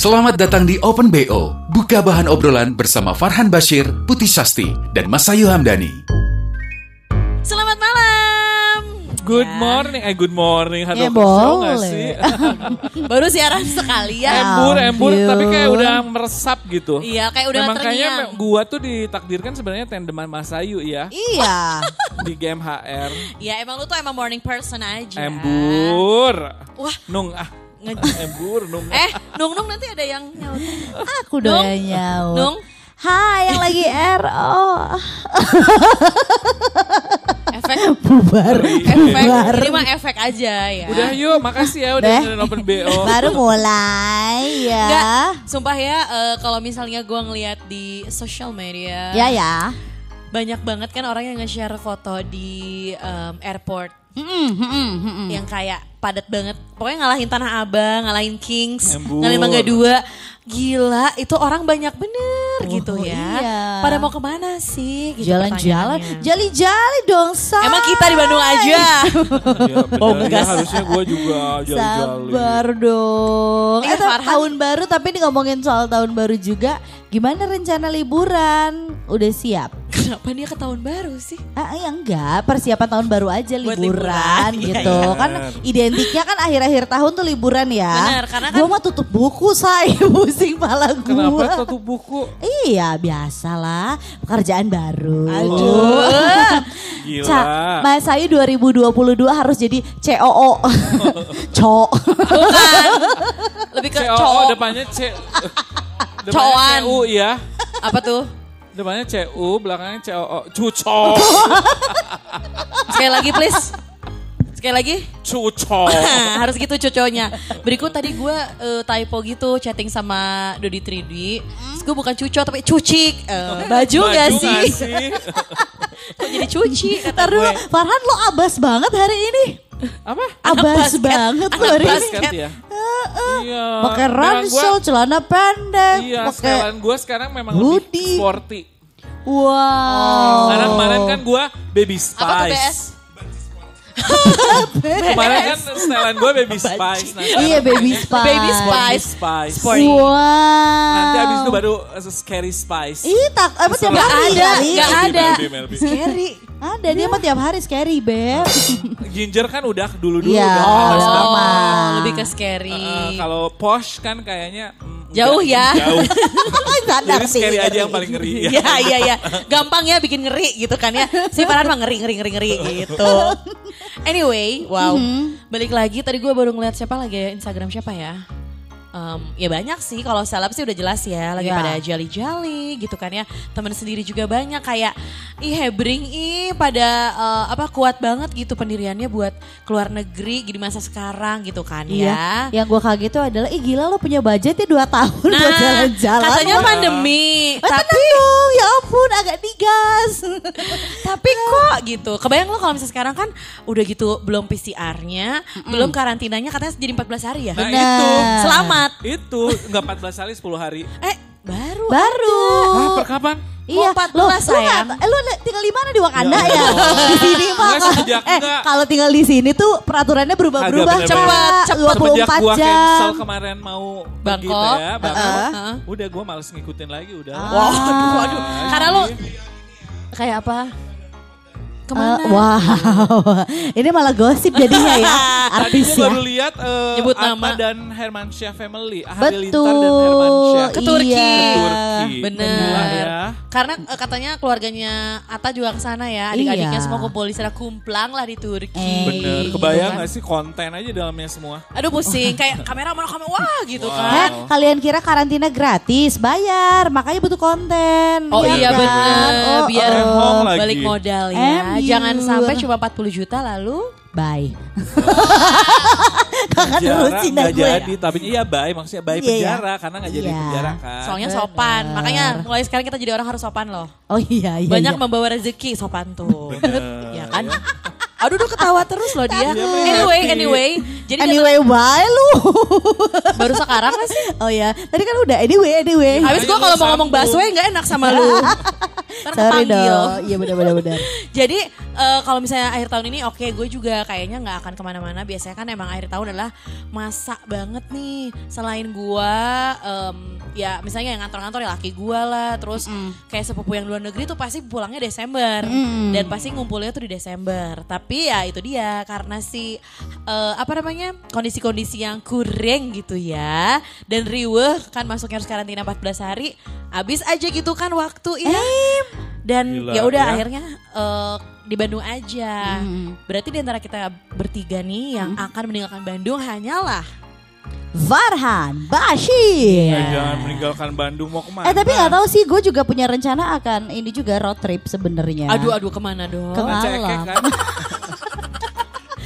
Selamat datang di Open BO. Buka bahan obrolan bersama Farhan Bashir, Putih Sasti, dan Masayu Hamdani. Selamat malam. Good Ya. morning, eh good morning, Ya, Hado Show nggak boleh. sih? Baru siaran sekali ya. embur, embur, ampun. tapi kayak udah meresap gitu. Iya, kayak udah Memang kayaknya terngiang. me- gua tuh ditakdirkan sebenarnya tandeman Mas Ayu ya Iya. di game HR. Ya emang lu tuh emang morning person aja. Embur. Wah. Nung ah. Nge- Embur, nung. Eh, Nung Nung nanti ada yang nyaut. Aku Nung, doyan nyaut. Nung, Hai yang lagi RO. efek, Bubar. efek. Bubar. Ini mah efek aja ya. Udah yuk, makasih ya udah dengerin Open BO. Baru mulai ya. Enggak, sumpah ya eh, kalau misalnya gua ngeliat di social media. Ya ya. Banyak banget kan orang yang nge-share foto di em, airport. Mm-mm, mm-mm, mm-mm. yang kayak padat banget. Pokoknya ngalahin Tanah Abang, ngalahin Kings, Embur. ngalahin Mangga Dua. Gila, itu orang banyak bener gitu ya. iya. Pada mau ke mana sih? Gitu Jalan-jalan, jali-jali dong, say. Emang kita di Bandung aja. Ya. Oh, Ya, ngegas. harusnya gua juga jali-jali. Sabar dong. Eh, Eh, Farhan. tahun baru tapi ini ngomongin soal tahun baru juga. Gimana rencana liburan? Udah siap? Kenapa dia ke tahun baru sih? Ah, ya enggak, persiapan tahun baru aja liburan, liburan, iya, gitu. iya. Kan identiknya kan akhir-akhir tahun tuh liburan ya. Bener, karena kan- Gua mah tutup buku, say. Pusing pala gua. Kenapa satu buku? Iya, biasalah. Pekerjaan baru. Aduh. Gila. Ca, Mas Ayu 2022 harus jadi COO. Co. Bukan. Lebih ke CO cowok. depannya C. depannya Cowan. CU ya. Apa tuh? Depannya CU, belakangnya COO. Cuco. Sekali lagi please. Sekali lagi. Cuco. harus gitu coconya. Berikut tadi gue eh, typo gitu chatting sama Dodi 3D. Terus gue bukan cuco tapi cucik. Eh, baju gak Baju sih? nggak sih? Kok jadi cuci kata Ntar dulu, gue. Farhan lo abas banget hari ini. Apa? Abas basket, banget lo hari ini. basket. Basket ya? Iya. Pakai Memang ransel, gua- celana pendek, Iya, pakai setelan gue sekarang memang hoodie. lebih sporty. Wow. Karena kemarin kan gue baby spice. Apa tuh BS? Kemarin kan setelan gue baby spice. Nah, Iya baby spice. Baby spice. spice. Sporty. Wow. Nanti abis itu baru scary spice. Ih tak, apa tiap hari Ada, nggak ada. Melby, Melby. Scary. Ada dia mah tiap hari scary beb. Ginger kan udah dulu-dulu Iya. Oh, lebih ke scary. Uh, kalau posh kan kayaknya mm, Jauh ya. Jauh. Sadar Jadi sih. scary aja yang paling ngeri. Iya iya iya. Gampang ya bikin ngeri gitu kan ya. Si Farhan mah ngeri ngeri ngeri ngeri gitu. Anyway, wow. Balik lagi tadi gue baru ngeliat siapa lagi ya Instagram siapa ya? Em, ya banyak sih kalau seleb sih udah jelas ya lagi Ya. pada jali-jali gitu kan ya temen sendiri juga banyak kayak ih hebring ih pada eh, apa kuat banget gitu pendiriannya buat keluar negeri di masa sekarang gitu kan Iya, ya yang gue kaget tuh adalah, ih gila lo punya budget ya 2 tahun buat jalan-jalan. Nah, katanya pandemi Eh, tapi dong, ya ampun agak digas. Tapi kok gitu. Kebayang lo kalau misalnya sekarang kan udah gitu belum PCR-nya, belum karantinanya katanya jadi 14 hari ya. Nah itu. Selamat. Itu nggak 14 hari 10 hari. Eh, baru. Baru. Hah, per kapan? Iya, Mau 14 lo, sayang. Eh, lo li- tinggal di mana di Wakanda Ya ya? Di sini mah. Semenjak eh, enggak. kalau tinggal di sini tuh peraturannya berubah-berubah. Cepet. Semenjak 24 gua cancel jam. kemarin mau Bangkok. ya, Bangkok. Heeh. Udah gua males ngikutin lagi udah. Waduh, waduh. Karena lo kayak apa? Ke mana? Eh, wow, ini malah gosip jadinya ya, Tadi artis ya. baru lihat eh, Nyebut Atta nama. dan Hermansyah family. Halilintar Betul. dan Hermansyah. Ke Turki. Iya. Ke Turki. Bener. Gila ya. Karena eh, katanya keluarganya Atta juga ke sana ya. Adik-adiknya Iya. semua kumpul di sana kumplang lah di Turki. Eh, Bener, gitu kebayang kan. gak sih konten aja dalamnya semua? Aduh pusing, kayak kamera mana kamera wah gitu Wow. kan. Eh, kalian kira karantina gratis, bayar, makanya butuh konten. Oh ya iya kan? bener, Oh, biar oh. Lagi. balik modal ya. Ember. jangan sampai cuma 40 juta lalu Bye. Kakak gue. jadi, tapi iya baik maksudnya baik Iya, iya. penjara karena nggak jadi Iya. penjara kan. soalnya Benar. sopan. Makanya mulai sekarang kita jadi orang harus sopan loh. Oh iya iya. Banyak iya. membawa rezeki sopan tuh. Bener. ya kan? Aduh, duh ketawa terus loh dia. Iya, Anyway, happy. anyway. Jadi Anyway, bye lu. baru sekarang gak sih? oh ya, tadi kan udah anyway anyway. Habis gue Ayo, kalau mau ngomong busway gak enak sama lu. Ntar Sorry kepanggil. dong. Iya benar benar benar. Jadi eh, kalau misalnya akhir tahun ini oke gue juga kayaknya nggak akan ke mana-mana. Biasanya kan emang akhir tahun adalah masa banget nih. Selain gue em, ya misalnya yang ngantor-ngantor ya laki gue lah. Terus kayak sepupu yang luar negeri tuh pasti pulangnya Desember. Dan pasti ngumpulnya tuh di Desember. Tapi ya itu dia karena si eh, apa namanya kondisi-kondisi yang kurang gitu ya. Dan riweh kan masuknya harus karantina 14 hari. Abis aja gitu kan waktu ya. Dan Gila, ya udah ya. akhirnya eh, di Bandung aja. Berarti di antara kita bertiga nih yang akan meninggalkan Bandung hanyalah Farhan Bashir. Eh, jangan meninggalkan Bandung mau ke mana? Eh tapi nggak tahu sih, gue juga punya rencana akan ini juga road trip sebenarnya. aduh aduh ke mana dong? Ke malam. kan?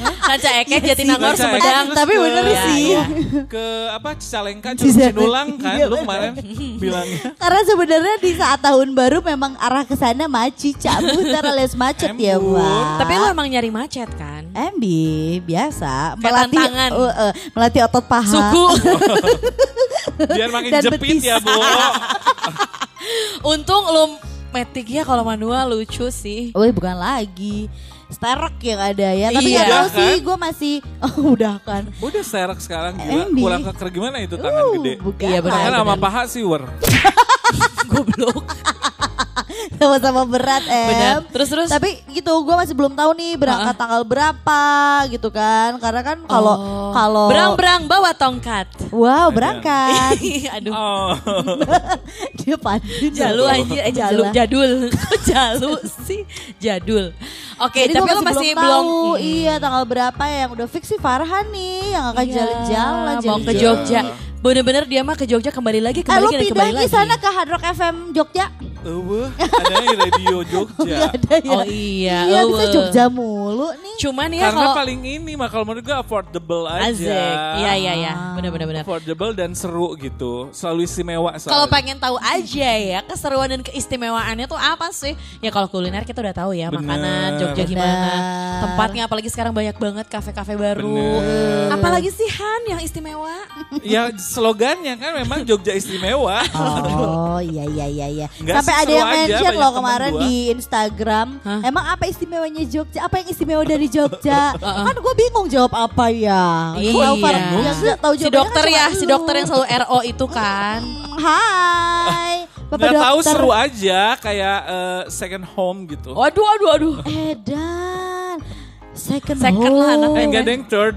Ranca Ekek, Jatinangor, Ranca Ekek, Sumedang. terus Tapi bener Iya, sih. iya. Ke apa Cicalengka. Cinulang kan? Iya, Lu kemarin bilangnya. Karena sebenarnya di saat tahun baru memang arah ke sana maci cabut alias macet ya, Embun. Pak. Tapi lu emang nyari macet kan? MB biasa melatih uh, uh, melatih otot paha. Suku. Biar makin Dan jepit betis. ya, Bu. Untung lu metik ya kalau manual lucu sih. Wih bukan lagi Sterek yang ada ya Tapi Iya. nggak tahu Udah sih kan? Gue masih Oh udah kan Udah serek sekarang gila. Embi. Kurang keker gimana itu tangan Uh, gede. bukan Iya, benar, Tangan sama paha sih, Wer. Goblok. Sama-sama berat em Benar. Terus terus. Tapi gitu gue masih belum tahu nih berangkat tanggal berapa gitu kan Karena kan kalau Oh. kalau Berang-berang bawa tongkat. Wow berangkat Aduh. Oh. Dia pantun Jalu anjir, eh jalu, jadul. Kok jalu sih? Jadul. Oke, Jadi tapi lo masih belum belum tahu Hmm. Iya tanggal berapa yang udah fix sih Farhan nih Yang akan Iya, jalan-jalan mau ke. Jogja. Bener-bener dia mah ke Jogja kembali lagi, Eh kembali lu lagi, kembali di lagi. sana ke Hard Rock FM Jogja Eueuh, ada di radio Jogja. Ada ya Oh iya, Iya bisa eueuh. Jogja mulu nih Cuman ya Karena kalau paling ini mah kalau menurut gue affordable aja. Asik. Iya, iya, iya. Bener-bener. bener. Affordable dan seru gitu. Selalu istimewa Kalau pengen tahu aja ya keseruan dan keistimewaannya tuh apa sih? Ya kalau kuliner kita udah tahu ya Bener. makanan Jogja gimana, Bener. tempatnya apalagi sekarang banyak banget kafe-kafe baru. Bener. Apalagi sih Han yang istimewa? Ya slogannya kan memang Jogja istimewa. Oh iya iya iya iya. Nggak Sampai ada yang aja, mention banyak loh kemarin gua. di Instagram. Hah? Emang apa istimewanya Jogja? Apa yang istimewa dari Jogja? kan gue bingung jawab apa ya. Iya. Gua Alvar, yang tahu Si dokter kan ya, si dokter yang selalu RO itu kan. Hai. Bapak Nggak tahu dokter. seru aja kayak eh, second home gitu. Waduh, aduh, aduh. Edan. Second, Second lah home. Eh enggak deng third.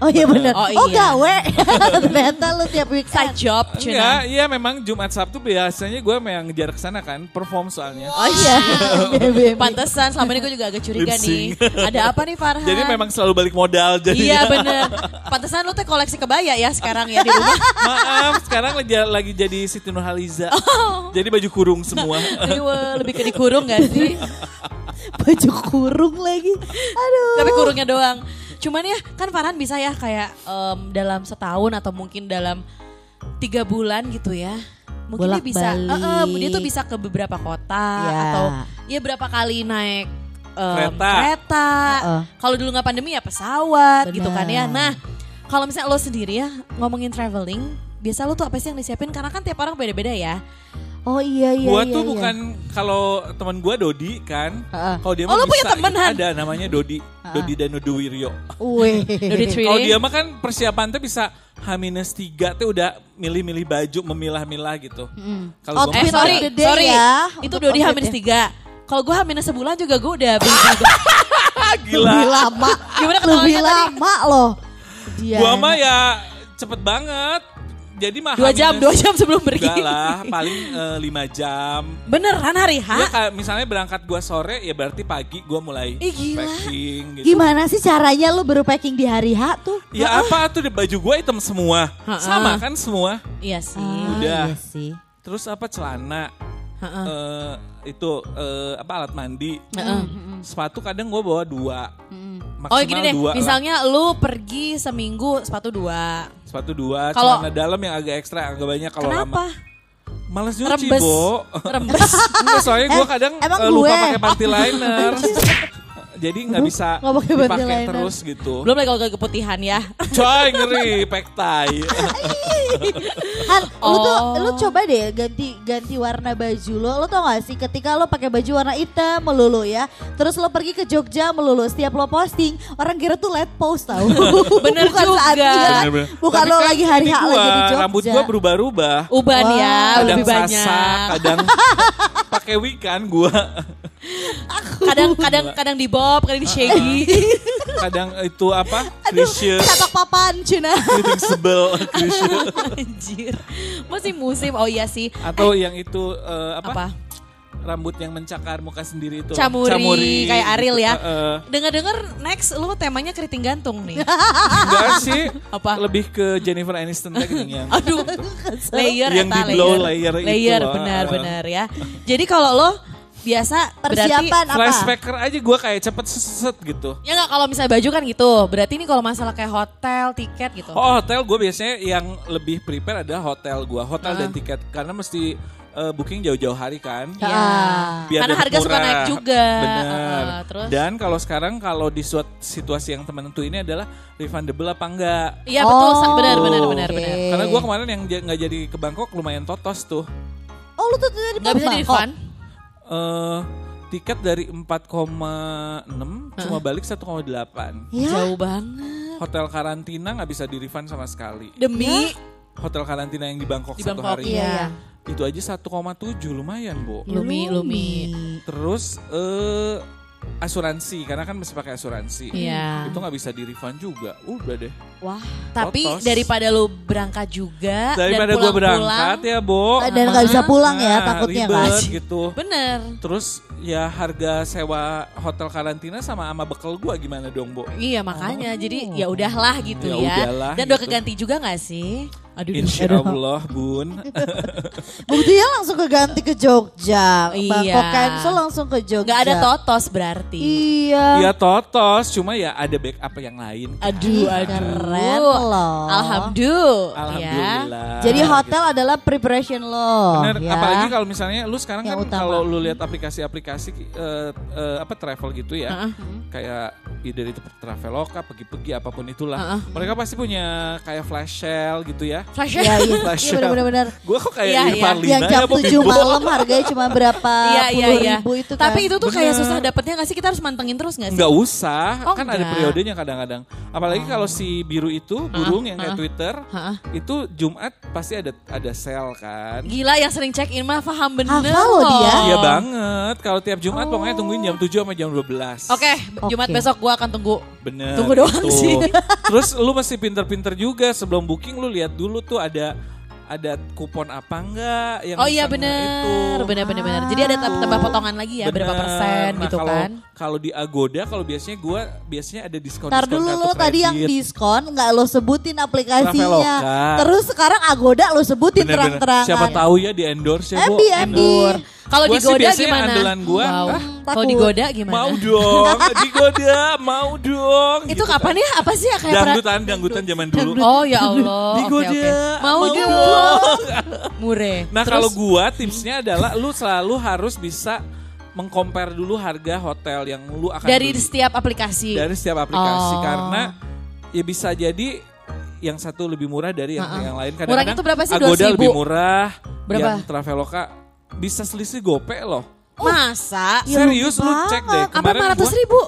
Oh iya benar. Oh, Oh, iya. gawe. Ternyata lu tiap Side weekend. job, Enggak, Cina. iya memang Jumat Sabtu biasanya gue memang ngejar ke sana kan, perform soalnya. Oh iya. Pantesan selama ini gue juga agak curiga nih. Ada apa nih Farhan? Jadi memang selalu balik modal jadi. Iya bener. Pantesan lu teh koleksi kebaya ya sekarang ya di rumah. Maaf, sekarang lagi, lagi jadi Siti Nurhaliza. Oh. Jadi baju kurung semua. Aduh, lebih ke dikurung gak sih? Baju kurung lagi. Aduh. Tapi kurungnya doang. Cuman ya kan Farhan bisa ya kayak em, dalam setahun atau mungkin dalam tiga bulan gitu ya. Mungkin dia bisa, eh, eh, dia tuh bisa ke beberapa kota Ya. atau ya berapa kali naik em, Kereta. kereta. Heeh. Kalau dulu nggak pandemi ya pesawat gitu kan ya. Nah kalau misalnya lo sendiri ya ngomongin traveling, biasa lo tuh apa sih yang disiapin? Karena kan tiap orang beda-beda ya. Oh iya iya gua iya. tuh iya. bukan kalau teman gua Dodi kan. Heeh. Kalau dia Oh, mah punya temen. Han? Ada namanya Dodi. Dodi Danuduwiryo. Wih. Dodi Kalau dia mah kan persiapan tuh bisa H-3 tuh udah milih-milih baju, memilah-milah gitu. Kalau gua Outfit Eh sorry, day sorry. ya, Itu untuk Dodi outfit Hamin ya. tiga. Kalau gue Hamin sebulan juga gue udah beli juga. gila. Lebih lama. Gimana Lebih tadi? lama loh. Dia. Gua mah ya cepet banget. Jadi mah dua jam, dua jam sebelum pergi. Enggak lah, paling eh, lima jam. Beneran hari H? Ya kayak misalnya berangkat gua sore ya berarti pagi gua mulai Ih, gila. packing gitu. Gimana sih caranya lu baru packing di hari H tuh? Ya apa tuh di baju gua hitam semua. Ha-ha. Sama kan semua. Iya sih. Ah, Udah. Iya sih. Terus apa celana. eh, itu eh, apa alat mandi. Sepatu kadang gue bawa dua. Maksimal Oh gini deh, dua lah. misalnya lu pergi seminggu sepatu dua. Sepatu dua, Kalau- celana dalam yang agak ekstra agak banyak kalau Kenapa? lama. Males nyuci, Rembes. Bo. Rembes. Enggak, soalnya gue Eh, kadang emang eh, lupa gue? pakai panty liner. Jadi nggak bisa dipakai terus gitu. Belum lagi kalau keputihan ya. Coy ngeri, tie. Han, lu tuh Oh. lu coba deh ganti ganti warna baju lo. Lo tau gak sih ketika lo pakai baju warna hitam melulu ya, terus lo pergi ke Jogja melulu, setiap lo posting orang kira tuh let post tau. Bener bukan juga. saatnya. Bener-bener. Bukan Tapi lo kan lagi hari ini H gua, lagi di Jogja. Rambut gue berubah-ubah. Uban Wah, ya, kadang lebih banyak. kadang pakai wig kan gue. Kadang kadang kadang di bob, kadang di shaggy. Kadang itu apa? Krisye. Capak papan Cina. Sebel. Krisye. Anjir. Masih musim. Oh iya sih. Atau yang itu eh, apa? Apa? Rambut yang mencakar muka sendiri itu. Camuri, kayak Ariel ya. Eh, eh. Dengar-dengar next lu temanya keriting gantung nih. Enggak sih. Apa? Lebih ke Jennifer Aniston tadi yang Aduh. layer Yang di blow layer itu Layer benar-benar ya. Jadi kalau lo biasa berarti Persiapan apa? flashbacker aja gue kayak cepet set gitu. Ya nggak kalau misalnya baju kan gitu. Berarti ini kalau masalah kayak hotel, tiket gitu. Oh hotel gue biasanya yang lebih prepare adalah hotel gue, hotel Ah. dan tiket karena mesti eh, booking jauh-jauh hari kan. Iya. Ah. Biar Karena harga suka murah. naik juga. Bener. Heeh, terus? Dan kalau sekarang kalau di suatu situasi yang temen tentu ini adalah refundable apa enggak? Iya betul, Oh, benar benar benar oke. benar. Karena gue kemarin yang nggak jadi ke Bangkok lumayan totos tuh. Oh lu tuh dari Nggak bisa di Bangkok? refund. Eh tiket dari 4,6 cuma balik 1,8. Ya. Jauh banget. Hotel karantina nggak bisa di refund sama sekali. Demi Hotel karantina yang di Bangkok di satu Bangkok hari Iya. itu aja 1,7 lumayan bu. Lumi Lumi. Terus eh asuransi karena kan mesti pakai asuransi. Iya. Itu nggak bisa di refund juga. Udah deh. Wah. Tapi daripada lu berangkat juga Daripada dan gue pulang-pulang, berangkat ya, Bo. Dan nggak bisa pulang ya Nah, takutnya ribet kan. gitu. Bener. Terus ya harga sewa hotel karantina sama ama bekal gua gimana dong, Bo? Iya makanya jadi ya udahlah gitu Ya ya. udahlah Dan udah gitu. keganti juga gak sih? Aduh, Insya Aduh. Allah, Bun. Buktinya langsung keganti ke Jogja. Iya. Bangkok cancel langsung ke Jogja. Gak ada totos berarti. Iya. ya totos, cuma ya ada backup yang lain. Aduh, Ih, aduh. keren loh. Alhamdulillah. Alhamdulillah. Jadi hotel adalah preparation lo. Bener, ya. apalagi kalau misalnya lu sekarang Yang kan utama. kalau lu lihat aplikasi-aplikasi eh, eh, apa travel gitu ya, kayak either itu Traveloka, pergi-pergi apa pun itulah, mereka pasti punya kayak flash sale gitu ya. Flash Iya, iya, Flash iya benar-benar. Gue kok kayak Iya, iya. Yang Lina jam ya, Bob 7 Ibu? malam harganya cuma berapa Iya iya iya. ribu itu kan. Tapi itu tuh kayak susah dapetnya gak sih? Kita harus mantengin terus gak sih? Nggak usah, Oh, kan ada enggak. periodenya kadang-kadang. Apalagi kalau si biru itu burung yang kayak Twitter, Ha-ha. itu Jumat pasti ada ada sale kan. Gila yang sering check in mah paham bener Hafal loh dia. Iya banget. Kalau tiap Jumat pokoknya tungguin jam 7 sama jam 12. Oh. Oke, Jumat Oke. besok gua akan tunggu. Bener. Tunggu doang itu. sih. Terus lu mesti pinter-pinter juga sebelum booking lu lihat dulu tuh ada ada kupon apa enggak yang Oh iya itu. bener bener bener. Jadi ada tam- tambah potongan lagi ya berapa Bener. persen Nah, gitu kalau, kan? Kalau di Agoda kalau biasanya gua biasanya ada diskon Ntar dulu lo tadi yang diskon nggak lo sebutin aplikasinya. Traveloka. Terus sekarang Agoda lo sebutin terang-terangan. Siapa tahu ya di endorse ya, Bu. Ebi, Ebi. Kalau Gua di sih gimana? andalan gua, Wow. ah, Kalau di takut. Goda gimana? Mau dong, di Goda, mau dong. Itu gitu kapan ya? Apa sih ya kayak Dangdutan, dangdutan zaman dulu. Oh ya Allah. Di Oke, Goda, oke. Mau mau dong. Mure. Nah kalau gua tipsnya adalah lu selalu harus bisa mengcompare dulu harga hotel yang lu akan dari beli. setiap aplikasi. dari setiap aplikasi Oh. karena ya bisa jadi yang satu lebih murah dari yang, yang lain. Berapa sih? Agoda 2.000? lebih murah. Berapa? Yang Traveloka bisa selisih gope loh. Masa? Ya, Serius lu banget. cek deh Apa kemarin 400 gua ribu?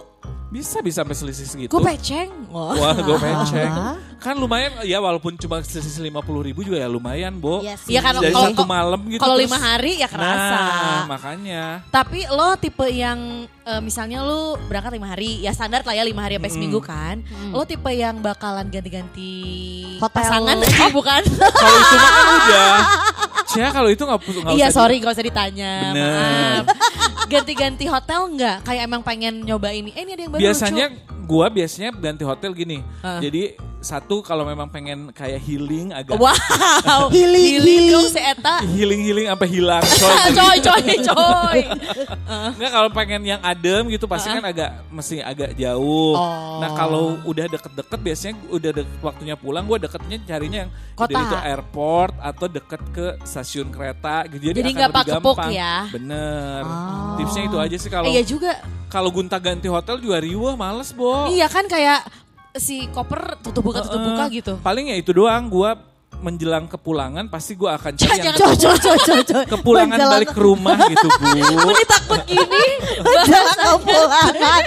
Bisa bisa sampai selisih segitu. Gue peceng. Oh. Wah, gue penceng. Kan lumayan ya walaupun cuma selisih 50 ribu juga ya lumayan, Bo. Iya sih. Iya kan Dari kalau satu malam gitu. Kalau lima hari ya kerasa. Nah, makanya. Tapi lo tipe yang eh, misalnya lo berangkat lima hari, ya standar lah ya lima hari sampai seminggu kan. Lo tipe yang bakalan ganti-ganti Hotel. pasangan oh, bukan? Kalau itu mah kan udah. Cia kalau itu nggak nggak iya usah sorry gak usah ditanya. Bener. Maaf. Ganti-ganti hotel nggak? Kayak emang pengen nyoba ini. Eh ini ada yang baru biasanya lucu. gua biasanya ganti hotel gini. Heeh. Jadi satu kalau memang pengen kayak healing agak Wow. Healing, Healing dong healing. si Eta. healing healing sampai hilang coy. coy, coy, coy. Enggak kalau pengen yang adem gitu pasti kan agak mesti agak jauh. Oh. Nah kalau udah deket-deket biasanya udah deket, waktunya pulang gue deketnya carinya yang Kota. dari itu airport atau deket ke stasiun kereta gitu. Jadi, Jadi akan nggak lebih gampang. ya? Bener. Oh. Tipsnya itu aja sih kalau Eh, Iya juga. kalau gunta ganti hotel juga riuh males bo. Iya kan kayak si koper tutup buka tutup buka gitu. Paling ya itu doang gue menjelang kepulangan pasti gue akan cari yang Cocok, cocok, cocok. kepulangan Menjelang- balik ke rumah gitu bu. Ini takut gini. Menjelang kepulangan.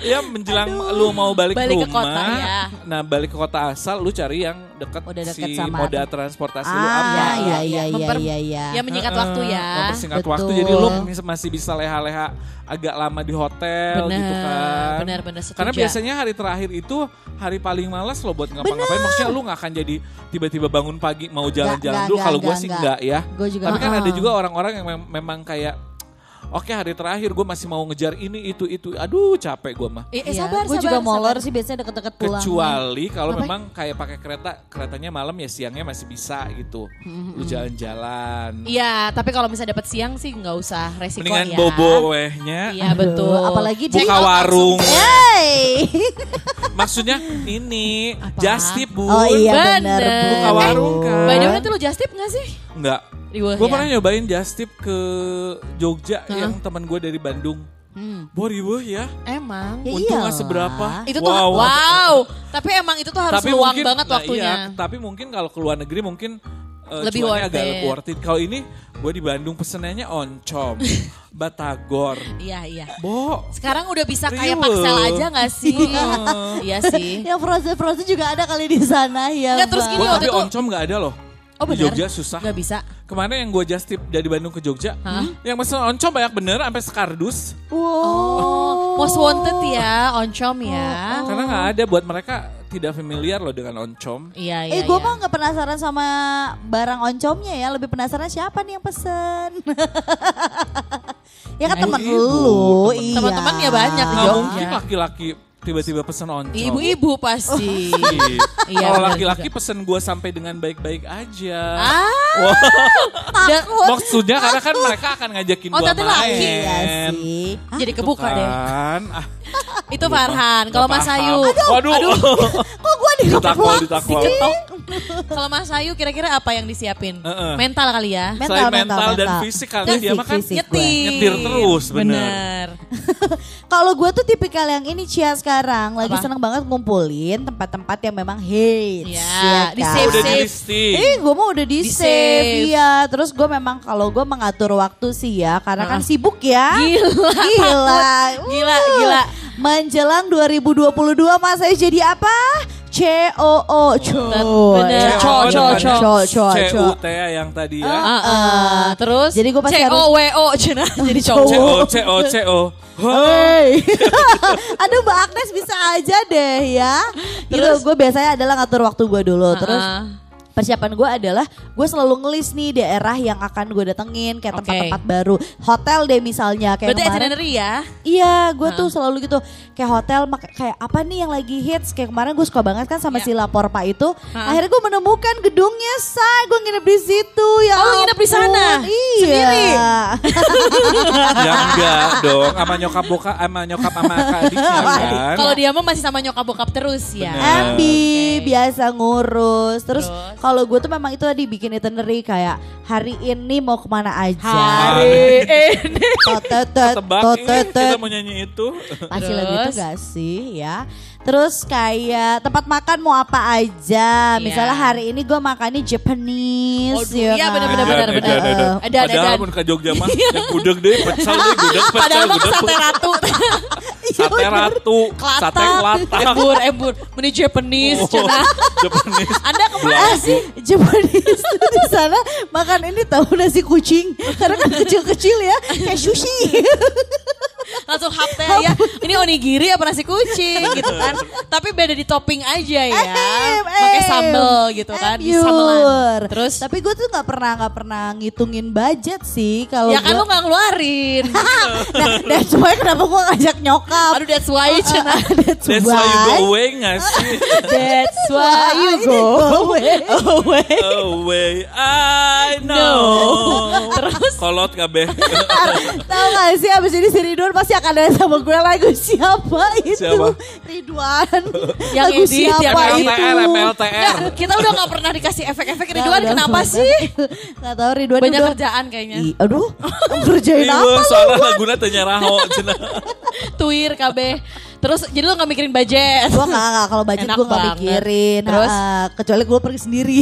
Ya menjelang lu mau balik, Balik ke ke rumah. kota, ya. Nah balik ke kota asal lu cari yang dekat si sama- moda transportasi lu apa. Ah, iya, iya, iya, Memper- iya, iya. Ya menyingkat Heeh, waktu ya. Mempersingkat Betul. waktu jadi lu masih bisa leha-leha agak lama di hotel Bener, gitu kan. bener, bener, setuju. Karena biasanya hari terakhir itu hari paling malas lo buat ngapa-ngapain. Maksudnya lu gak akan jadi tiba-tiba bangun pagi mau jalan-jalan nggak, dulu. nggak, Kalau gue nggak, sih nggak. enggak ya. Gue juga Tapi kan nggak. ada juga orang-orang yang mem- memang kayak Oke hari terakhir gue masih mau ngejar ini itu itu. Aduh capek gue mah. Eh, eh, Iya, sabar, gue sabar, juga sabar. molor sih biasanya deket-deket pulang. Kecuali kalau memang kayak pakai kereta, keretanya malam ya siangnya masih bisa gitu. Lu jalan-jalan. Iya, tapi kalau misalnya dapat siang sih nggak usah resiko Mendingan ya. bobo wehnya. Iya betul. apalagi Buka warung. Hey. Maksudnya ini just tip bun. Oh iya Bener. benar. Bu. Buka warung kan. By the way itu lu just tip gak sih? Enggak. Riweh Gue ya? pernah nyobain just tip ke Jogja yang teman gue dari Bandung. Hmm. Boh riweh ya. Emang. Ya Untung nggak iyalah. seberapa. Itu tuh Wow. wow. Tapi emang itu tuh harus luang banget nah waktunya. iya, tapi mungkin kalau ke luar negeri mungkin eh, Lebih worth agak it. worth it. Kalau ini gue di Bandung pesenannya oncom, batagor. Iya, iya. Bo, Sekarang udah bisa kayak paksel aja gak sih? iya sih. Yang frozen frozen juga ada kali di sana ya. Nggak, terus gini, waktu tapi itu- oncom nggak ada loh. Oh di? Jogja susah. Gak bisa. Kemarin yang gue just tip dari Bandung ke Jogja, yang pesen oncom banyak bener sampai sekardus. Wow. Oh, most wanted ya, oncom ya. Karena nggak ada buat mereka tidak familiar loh dengan oncom. Iya, iya, Eh gue iya. mah nggak penasaran sama barang oncomnya ya, lebih penasaran siapa nih yang pesen. ya kan Nah, temen ibu, lu, temen- iya. Teman-teman ya banyak di Nggak Jogja. mungkin laki-laki tiba-tiba pesen oncom. Ibu-ibu pasti. Kalau Iya, benar laki-laki juga. pesen gue sampai dengan baik-baik aja. Ah, dan, Maksudnya karena kan mereka akan ngajakin Oh, gue main. laki. Iya sih. jadi kebuka deh. Kan. Ah, Itu Farhan. Kalau Mas. Ayu. Waduh. Kok gue di Ditakwal, ditakwal. Kalau Mas Ayu kira-kira apa yang disiapin? Heeh. Mental kali ya. Mental, Selain mental, mental, dan mental. fisik Fisik, dia mah kan fisik. Nyetir. Nyetir terus, bener. Bener. Kalau gue tuh tipikal yang ini Cia sekarang lagi Apa? seneng banget ngumpulin tempat-tempat yang memang hits. Ya, di kan? save, udah di save. listing. Eh, gue mau udah di, Di save, save. ya. Terus gue memang kalau gue mengatur waktu sih ya, karena kan Ah. sibuk ya. Gila, gila, Gila, Uh. gila. Menjelang 2022 mas saya jadi apa? C O O co. Bener. Ya. Co, co, co. co, co, co. CUT yang tadi ya. Ah, ah. terus Jadi gua pasti C O W O cina jadi CO, cowok. CO, CO. Hey. Aduh Mbak Agnes bisa aja deh ya. Gitu gue biasanya adalah ngatur waktu gue dulu. Terus Ah. Persiapan gue adalah gue selalu ngelis nih daerah yang akan gue datengin kayak tempat-tempat baru. Hotel deh misalnya kayak Berarti kemarin. itinerary ya. Iya, gue tuh selalu gitu kayak hotel mak- kayak apa nih yang lagi hits kayak kemarin gue suka banget kan sama Ya. si lapor pak itu. Ha. Akhirnya gue menemukan gedungnya say, gue nginep di situ ya. Oh, nginep di sana? Iya. Sendiri? ya enggak dong, sama nyokap boka, sama nyokap sama adiknya kan. Kalau dia mah masih sama nyokap bokap terus ya. Bener. Ambi Oke. biasa ngurus. Terus, Terus? Kalau gue tuh memang itu tadi bikin itinerary kayak hari ini mau ke mana aja. Hari ini. Totetet, Tebak ini totetet. kita mau nyanyi itu. Pasti lagu itu gak sih ya. Terus kayak tempat makan mau apa aja. Iya. Misalnya hari ini gue makannya Japanese. Waduh, ya iya kan? benar, benar, benar, benar. Edan, edan, edan. Edan, edan. Padahal pun ke Jogja mah, yang gudeg deh, pecel deh, gudeg, pecel, Padahal mah sate ratu. sate ratu, sate kelatak. embur, embur. Meni Japanese, Oh, cina. Japanese. Anda ke mana sih? Japanese di sana makan ini tahu nasi kucing karena kan kecil-kecil ya kayak sushi. langsung hap teh ya. Ini onigiri apa nasi kucing gitu kan. Tapi beda di topping aja ya. Pakai sambel gitu kan, di samelan. yur. Terus Tapi gue tuh nggak pernah nggak pernah ngitungin budget sih kalau ya kan lu gua- gak ngeluarin. nah, that's why kenapa gue ngajak nyokap. Aduh that's why Cina. that's, That's why you go away gak sih? That's why you go away. away. away, I know. Terus Kolot kabeh. Tahu gak sih abis ini si Ridwan pasti akan ada sama gue lagu siapa itu Siapa? Ridwan Yang lagu edit, yang siapa edit. itu MLTR, MLTR. Nah, kita udah gak pernah dikasih efek-efek Ridwan udah, kenapa udah. sih? Gak tahu Ridwan Banyak udah kerjaan kayaknya. Ih, aduh kerjain Iya, apa lu soalnya laguna tanya raho. Tuir KB. Terus jadi lu gak mikirin budget. Gue gak, gak kalau budget gue gak mikirin Terus? Ha, Kecuali gue pergi sendiri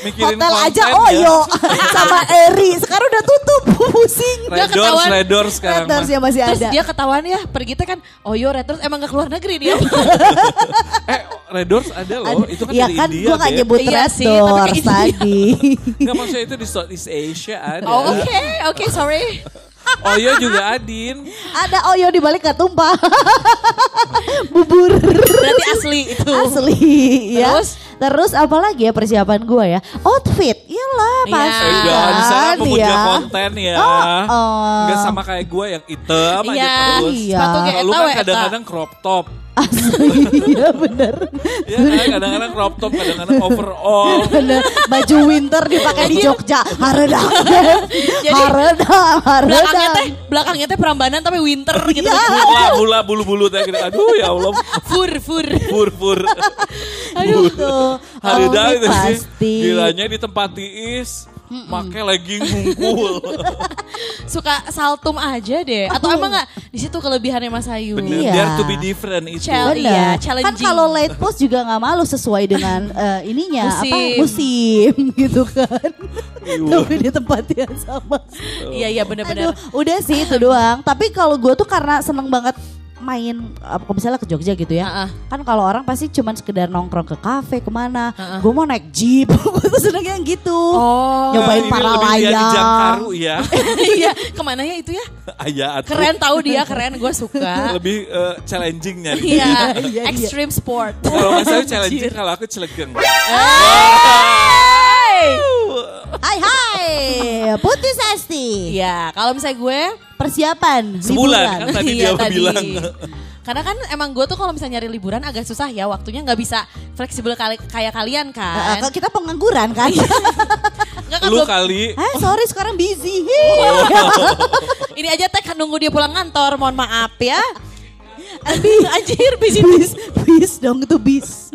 Mikirin Hotel aja konten ya. Oyo Sama Eri Sekarang udah tutup Pusing Dia ketahuan. Red Doors sekarang Red Doors mah. ya masih Terus ada dia ketahuan ya pergi teh kan oh yo Red Doors emang gak keluar negeri dia. Eh, Red Doors ada loh. Itu kan Iya dari kan India, gue gak nyebut Iya Red sih, Doors India. tadi Enggak maksudnya itu di Southeast Asia ada. oh oke oke sorry. Oyo juga Adin. Ada Oyo di balik gak tumpah Bubur Berarti asli itu. Asli ya. Terus? Terus apa lagi ya persiapan gue ya? Outfit, iyalah Iya. pasti Eh, Enggak, di sana kan, memuja ya. konten ya. Oh, oh. Enggak sama kayak gue yang hitam aja Iya, terus. Iya. sepatu kayak Kalau lu kan eta. kadang-kadang crop top. Asli, iya bener. Ya kan, kadang-kadang crop top, kadang-kadang overall. Bener. Baju winter dipakai di Jogja. Haredang. Jadi, Haredang, Belakangnya teh belakangnya teh Prambanan tapi winter gitu. Iya. Bula, bula, bulu-bulu teh gitu. Aduh ya Allah. Fur fur. Pur, pur. Aduh tuh. Dah itu sih. pasti. Gilanya di tempat tiis. Make legging mungkul. Suka saltum aja deh. Atau emang gak di situ kelebihannya Mas Ayu? Bener, Iya. dare to be different itu. Bener. Iya, kan challenging. kalau late post juga nggak malu sesuai dengan eh, ininya apa Musim. musim gitu kan. Iya. Tapi di tempat yang sama. Iya iya benar-benar. Aduh, udah sih itu doang. Tapi kalau gue tuh karena seneng banget main apa misalnya ke Jogja gitu ya. Heeh. Kan kalau orang pasti cuman sekedar nongkrong ke kafe ke mana. Heeh. Gue mau naik jeep. gue tuh senengnya yang gitu. Oh. Nyobain para layang. Jangkaru ya. Iya, ke mana ya itu ya? Ayah atuh. Keren tahu dia, keren gue suka. Lebih eh, challengingnya. Iya, Iya, iya. extreme sport. Kalau misalnya challenging kalau aku celegeng. Hey! Hai hai. Putih Sasti. Iya, kalau misalnya gue Persiapan Sebulan, liburan. kan tadi Iya, dia bilang. Karena kan emang gue tuh kalau misalnya nyari liburan agak susah ya waktunya nggak bisa fleksibel kali kayak kalian kan. kalau kita pengangguran kan. Nggak kan Lu belum- kali Eh sorry sekarang busy. ini aja teh kan nunggu dia pulang kantor, mohon maaf ya. Anjir, busy bis, bis dong itu bis.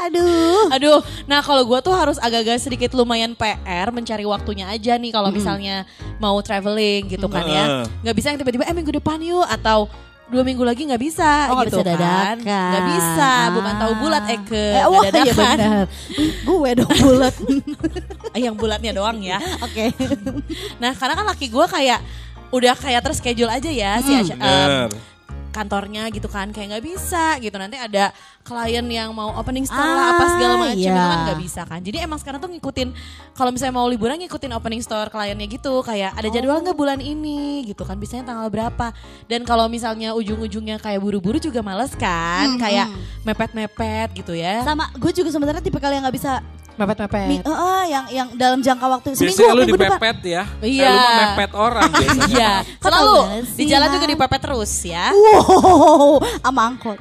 Aduh. Aduh, nah kalau gue tuh harus agak-agak sedikit lumayan PR mencari waktunya aja nih kalau misalnya mau traveling gitu kan ya. Nggak bisa yang tiba-tiba eh minggu depan yuk atau dua minggu lagi nggak bisa Oh, gitu bisa kan. dadakan. Nggak bisa, bukan tahu bulat eh ke Eh, wah, iya dadakan. benar. Gue dong bulat. Eh, yang bulatnya doang ya. Oke. Nah karena kan laki gue kayak udah kayak terschedule aja ya si Asya- em, bener. kantornya gitu kan kayak nggak bisa gitu nanti ada klien yang mau opening store lah apa segala Ah, macam iya. itu kan nggak bisa kan jadi emang sekarang tuh ngikutin kalau misalnya mau liburan ngikutin opening store kliennya gitu kayak ada jadwal nggak bulan ini gitu kan biasanya tanggal berapa dan kalau misalnya ujung-ujungnya kayak buru-buru juga males kan kayak mepet-mepet gitu ya Sama gue juga sebenarnya tipe kali yang nggak bisa mepet-mepet mi- eh, eh, yang yang dalam jangka waktu seminggu Biasanya lu minggu depan. dipepet ya. Iya. Eh, lu mau mepet orang biasanya. Iya, selalu di jalan juga dipepet terus ya. Wow, sama angkot.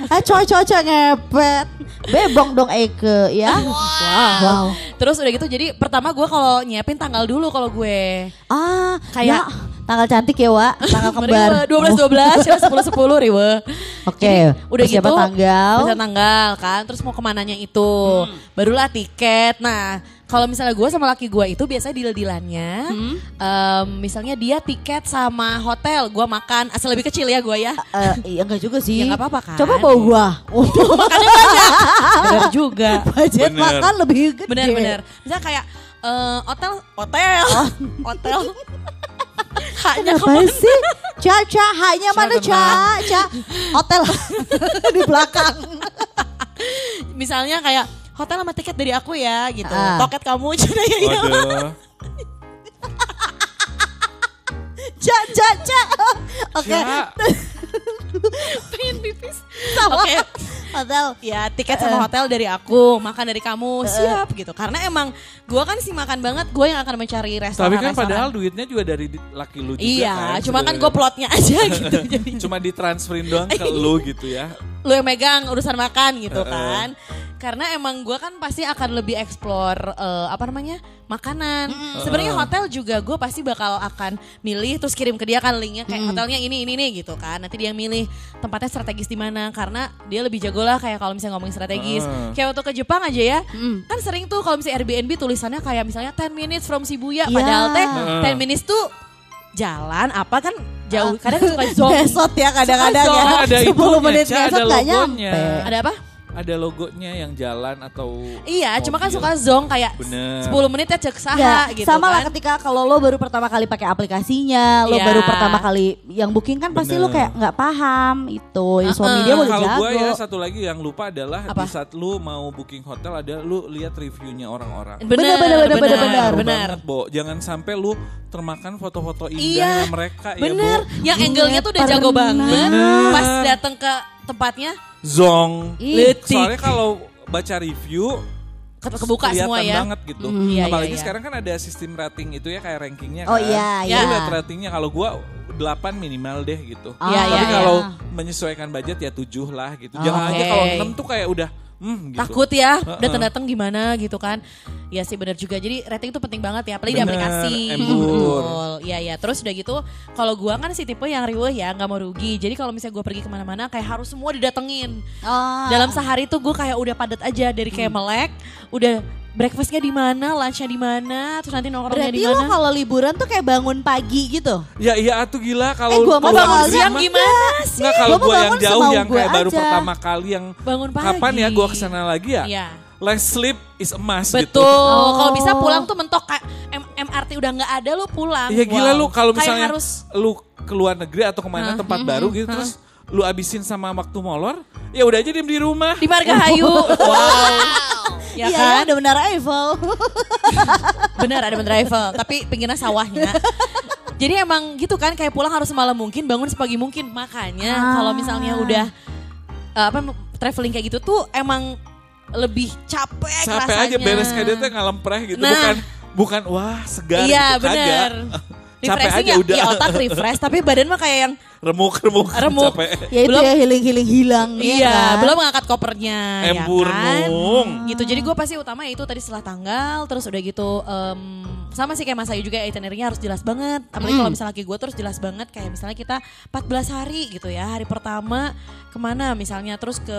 Eh coy-coy ngepet. Bebong dong Eke ya. Wow. Terus udah gitu jadi pertama gue kalau nyiapin tanggal dulu kalau gue. Ah, Kayak- ya, tanggal cantik ya, Wak. Tanggal kembar. Dua belas dua belas, ya sepuluh sepuluh riwe. Oke, Jadi, udah gitu persiapan tanggal. persiapan tanggal kan, terus mau ke mananya itu, barulah tiket. Nah, kalau misalnya gue sama laki gue itu biasanya deal-dealannya, em, misalnya dia tiket sama hotel, gue makan, asal lebih kecil ya gue ya. Eh, iya enggak juga sih. Ya, nggak apa-apa kan. Coba bawa gua. Oh, Bener juga. budget Bener. makan lebih gede. Bener-bener. Misalnya kayak eh, hotel, hotel, hotel. Haknya Kenapa ke mana? sih? Caca, hanya mana tenang. Caca? Hotel di belakang. Misalnya kayak hotel sama tiket dari aku ya gitu. Ah. Toket kamu cina ya iya. Waduh. Ja, ja, ja. Oke. Pengen pipis. Oke. Hotel. Ya tiket sama hotel dari aku, makan dari kamu, siap gitu. Karena emang gue kan sih makan banget, gue yang akan mencari restoran. Tapi kan padahal duitnya juga dari laki lu juga Iya, kan. cuma kan gue plotnya aja gitu. Jadi Cuma ditransferin doang ke lu gitu ya. Lu yang megang urusan makan gitu kan. Karena emang gue kan pasti akan lebih explore eh, apa namanya makanan. Sebenarnya hotel juga gue pasti bakal akan milih terus kirim ke dia kan linknya kayak hotelnya ini ini nih gitu kan. Nanti dia milih tempatnya strategis di mana karena dia lebih jago lah kayak kalau misalnya ngomongin strategis. Heeh. Kayak waktu ke Jepang aja ya, kan sering tuh kalau misalnya Airbnb tulisannya kayak misalnya 10 minutes from Shibuya, Iya. padahal teh Heeh. 10 minutes tuh jalan apa kan jauh. Kadang suka zong. Besot ya kadang-kadang ya. Ada 10 itunya, menit ada gak nyampe. Ada apa? Ada logonya yang jalan atau Iya, cuma kan mobil. suka zong kayak Bener. 10 menit ya cek saha Ya, gitu sama lah kan. ketika kalau lo baru pertama kali pakai aplikasinya, lo Iya. baru pertama kali yang booking kan pasti lo Bener. kayak nggak paham itu. Ya, suami Uh-uh. dia udah Kalau jago. gue ya satu lagi yang lupa adalah Apa? di saat lu mau booking hotel ada lu lihat reviewnya orang-orang. Bener, Bener, bener, bener, bener, bener, Ngaruh bener. banget, Bo. Jangan sampai lu termakan foto-foto Iya, indahnya mereka bener. ya, Bo. Yang angle-nya tuh udah jago pernah. banget. Bener. Pas datang ke tempatnya Zong. Letik. Soalnya kalau baca review ke- kebuka kelihatan semua ya. banget gitu. Mhm, iya, Apalagi iya, iya. sekarang kan ada sistem rating itu ya kayak rankingnya Oh kan. iya, Lu iya. lihat ratingnya kalau gua 8 minimal deh gitu. Ah, Iya, Tapi iya, kalau iya. menyesuaikan budget ya 7 lah gitu. Oh, Jangan aja oke. kalau 6 tuh kayak udah hmm gitu. Takut ya, Heeh. datang-datang gimana gitu kan. Ya sih bener juga. Jadi rating itu penting banget ya, apalagi di Bener, aplikasi. embur. Betul. Iya ya. Terus udah gitu, kalau gua kan si tipe yang riweh ya, nggak mau rugi. Jadi kalau misalnya gua pergi ke mana-mana, kayak harus semua didatengin. Oh. Dalam sehari tuh gue kayak udah padat aja dari kayak melek, udah breakfastnya di mana, lunchnya di mana, terus nanti nongkrongnya Berarti di lo mana. kalau liburan tuh kayak bangun pagi gitu. Ya iya atuh gila kalau Eh, gua mah bangun siang gimana sih? Nggak kalau Gua mau gue yang jauh yang gua kayak baru aja. pertama kali yang Bangun pagi. kapan ya gue ke sana lagi ya? Iya. Less sleep is emas Betul. gitu. Kalau bisa Oh. pulang tuh mentok kayak M- MRT udah nggak ada lu pulang. Iya gila Wow. lu kalau Kayak misalnya harus lu keluar negeri atau ke mana Hah, tempat mhm, baru gitu hah. terus lu abisin sama waktu molor, ya udah aja diem di rumah. di Margahayu. wow. Ya iya, kan? ada menara Eiffel. Bener ada bener Eiffel, tapi pinggirnya sawahnya. Jadi emang gitu kan kayak pulang harus semalam mungkin, bangun sepagi mungkin. Makanya Ah. kalau misalnya udah eh, apa traveling kayak gitu tuh emang lebih capek Capek rasanya. aja beres kayak dia tuh ngalempreh gitu Nah. bukan bukan wah segar Iya gitu kagak. Capek Refreshing aja ya, udah. ya otak refresh tapi badan mah kayak yang Remuk-remuk Remuk. capek. ya itu Belum- ya healing-healing hilang. ya Iya, kan? belum ngangkat kopernya Embur ya kan? nung. Gitu. Jadi gue pasti utama itu tadi setelah tanggal, terus udah gitu em, sama sih kayak Mas Ayu juga itinerary-nya harus jelas banget. Apalagi kalau misalnya laki gue terus jelas banget kayak misalnya kita 14 hari gitu ya. Hari pertama ke mana misalnya terus ke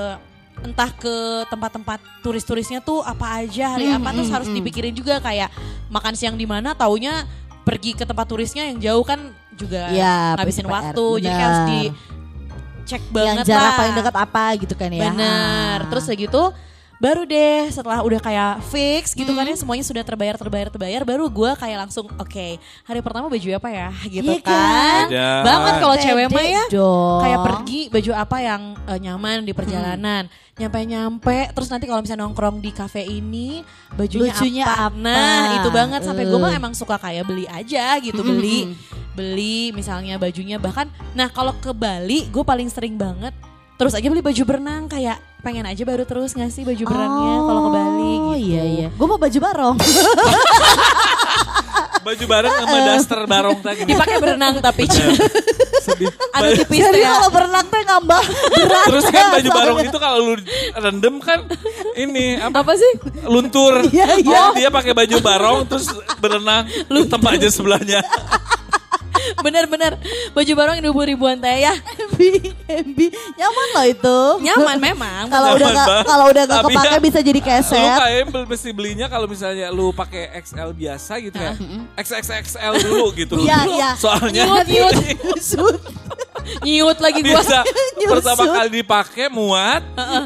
entah ke tempat-tempat turis-turisnya tuh apa aja hari apa terus harus dipikirin juga kayak makan siang di mana taunya pergi ke tempat turisnya yang jauh kan juga Iya, ngabisin PR, waktu jadi kayak harus di cek banget Yang jarak lah. paling dekat apa gitu kan ya. Bener. Ah. Terus udah gitu baru deh setelah udah kayak fix gitu kan ya semuanya sudah terbayar terbayar terbayar baru gue kayak langsung oke hari pertama baju apa ya gitu Iya kan kan? Beda. banget kalau cewek mah ya dong. kayak pergi baju apa yang eh, nyaman di perjalanan nyampe nyampe terus nanti kalau misalnya nongkrong di cafe ini bajunya Lucunya apa? apa? nah itu banget sampai gue mah Eh. emang suka kayak beli aja gitu beli beli misalnya bajunya bahkan nah kalau ke Bali gue paling sering banget terus aja beli baju berenang kayak pengen aja baru terus ngasih baju berenangnya kalau ke Bali gitu Oh iya iya. Gue mau baju barong. Baju bareng sama daster barong tadi. dipakai berenang tapi Sedih. anu Ba- tipis Jadi ya kalau berenang tuh ngambah berat. Terus kan baju soalnya. barong itu kalau lu rendem kan ini apa apa sih luntur. Iya, iya. Oh, dia pakai baju barong terus berenang lu tempat aja sebelahnya. Bener-bener baju barong dua puluh ribuan teh ya MB, MB. Nyaman loh itu. nyaman memang Kalau udah gak, kalau udah gak kepake ya, bisa jadi Lu keset. kayak bel- mesti belinya kalau misalnya lu pakai XL biasa gitu ya. XXXL dulu gitu. Iya, iya. Soalnya Nyut, nyut. Nyiut lagi gua bisa pertama kali dipakai muat,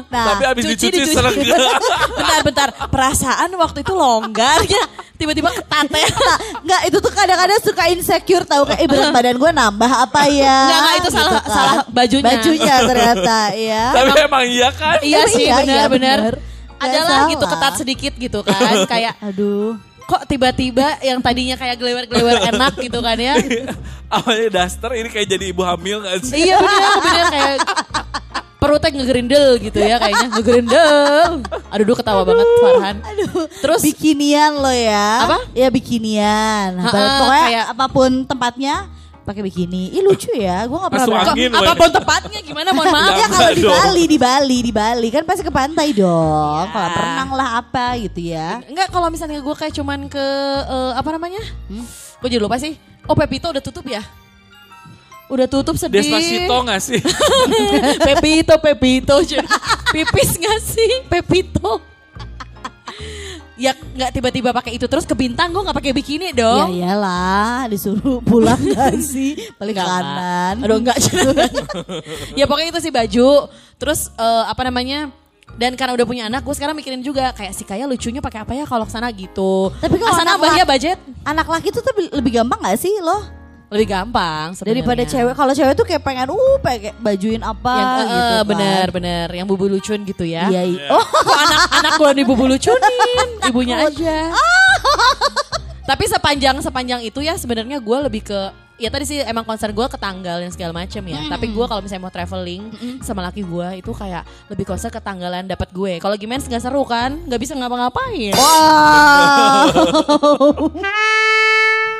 Nah, tapi abis cuci, dicuci dicuci. serem. bentar-bentar perasaan waktu itu longgar ya tiba-tiba ketat ya Nah, Enggak, itu tuh kadang-kadang suka insecure tahu kayak eh, berat badan gue nambah apa ya. Enggak, enggak, itu salah- kan. salah bajunya. Bajunya ternyata ya. tapi emang iya kan? iya sih Iya, iya, benar-benar benar. Nggak adalah gitu salah. ketat sedikit gitu kan kayak Aduh. Kok tiba-tiba yang tadinya kayak gelewer-gelewer enak gitu kan ya. Awalnya daster ini kayak jadi ibu hamil gak sih? iya bener, bener kayak perutnya ngegerindel gitu ya kayaknya ngegerindel. Aduh, duh ketawa banget Farhan. Aduh, Terus bikinian lo ya. Apa? Ya bikinian. Ha-ha, Pokoknya kayak- apa pun tempatnya pakai bikini. Ih lucu ya, gue gak pernah Masuk angin apa pun tepatnya gimana mohon maaf. Ya kalau di. Bali, di Bali, di Bali kan pasti ke pantai dong. Ya. Kalau berenang lah apa gitu ya. Enggak kalau misalnya gue kayak cuman ke eh, apa namanya? Gue jadi lupa sih. Oh Pepito udah tutup ya? Udah tutup sedih. Despacito gak sih? Pepito, Pepito. Pipis gak sih Pepito? Ya nggak tiba-tiba pakai itu terus ke bintang gue nggak pakai bikini Ya dong. iyalah, disuruh pulang gak sih? Balik Enggak, kanan. enggak. Aduh enggak. ya pokoknya itu sih baju. Terus eh, apa namanya? Dan karena udah punya anak, gue sekarang mikirin juga kayak si Kaya lucunya pakai apa ya kalau ke sana gitu. Tapi kalau anak ya laki- budget Anak laki tuh lebih, gampang gak sih lo? Lebih gampang sebenarnya. Daripada cewek. Kalau cewek tuh kayak pengen uh pakai bajuin apa yang eh, gitu kan. bener bener yang bubu lucun gitu ya. Iya, iya. Oh, Kok anak-anak gue nih bubu lucunin, ibunya aja. Tapi sepanjang sepanjang itu ya sebenarnya gue lebih ke ya tadi sih emang concern gue ke tanggal dan segala macem ya. Tapi gue kalau misalnya mau traveling sama laki gue itu kayak lebih concern ke tanggalan dapat gue. Kalau gimana nggak seru kan, nggak bisa ngapa-ngapain. wow.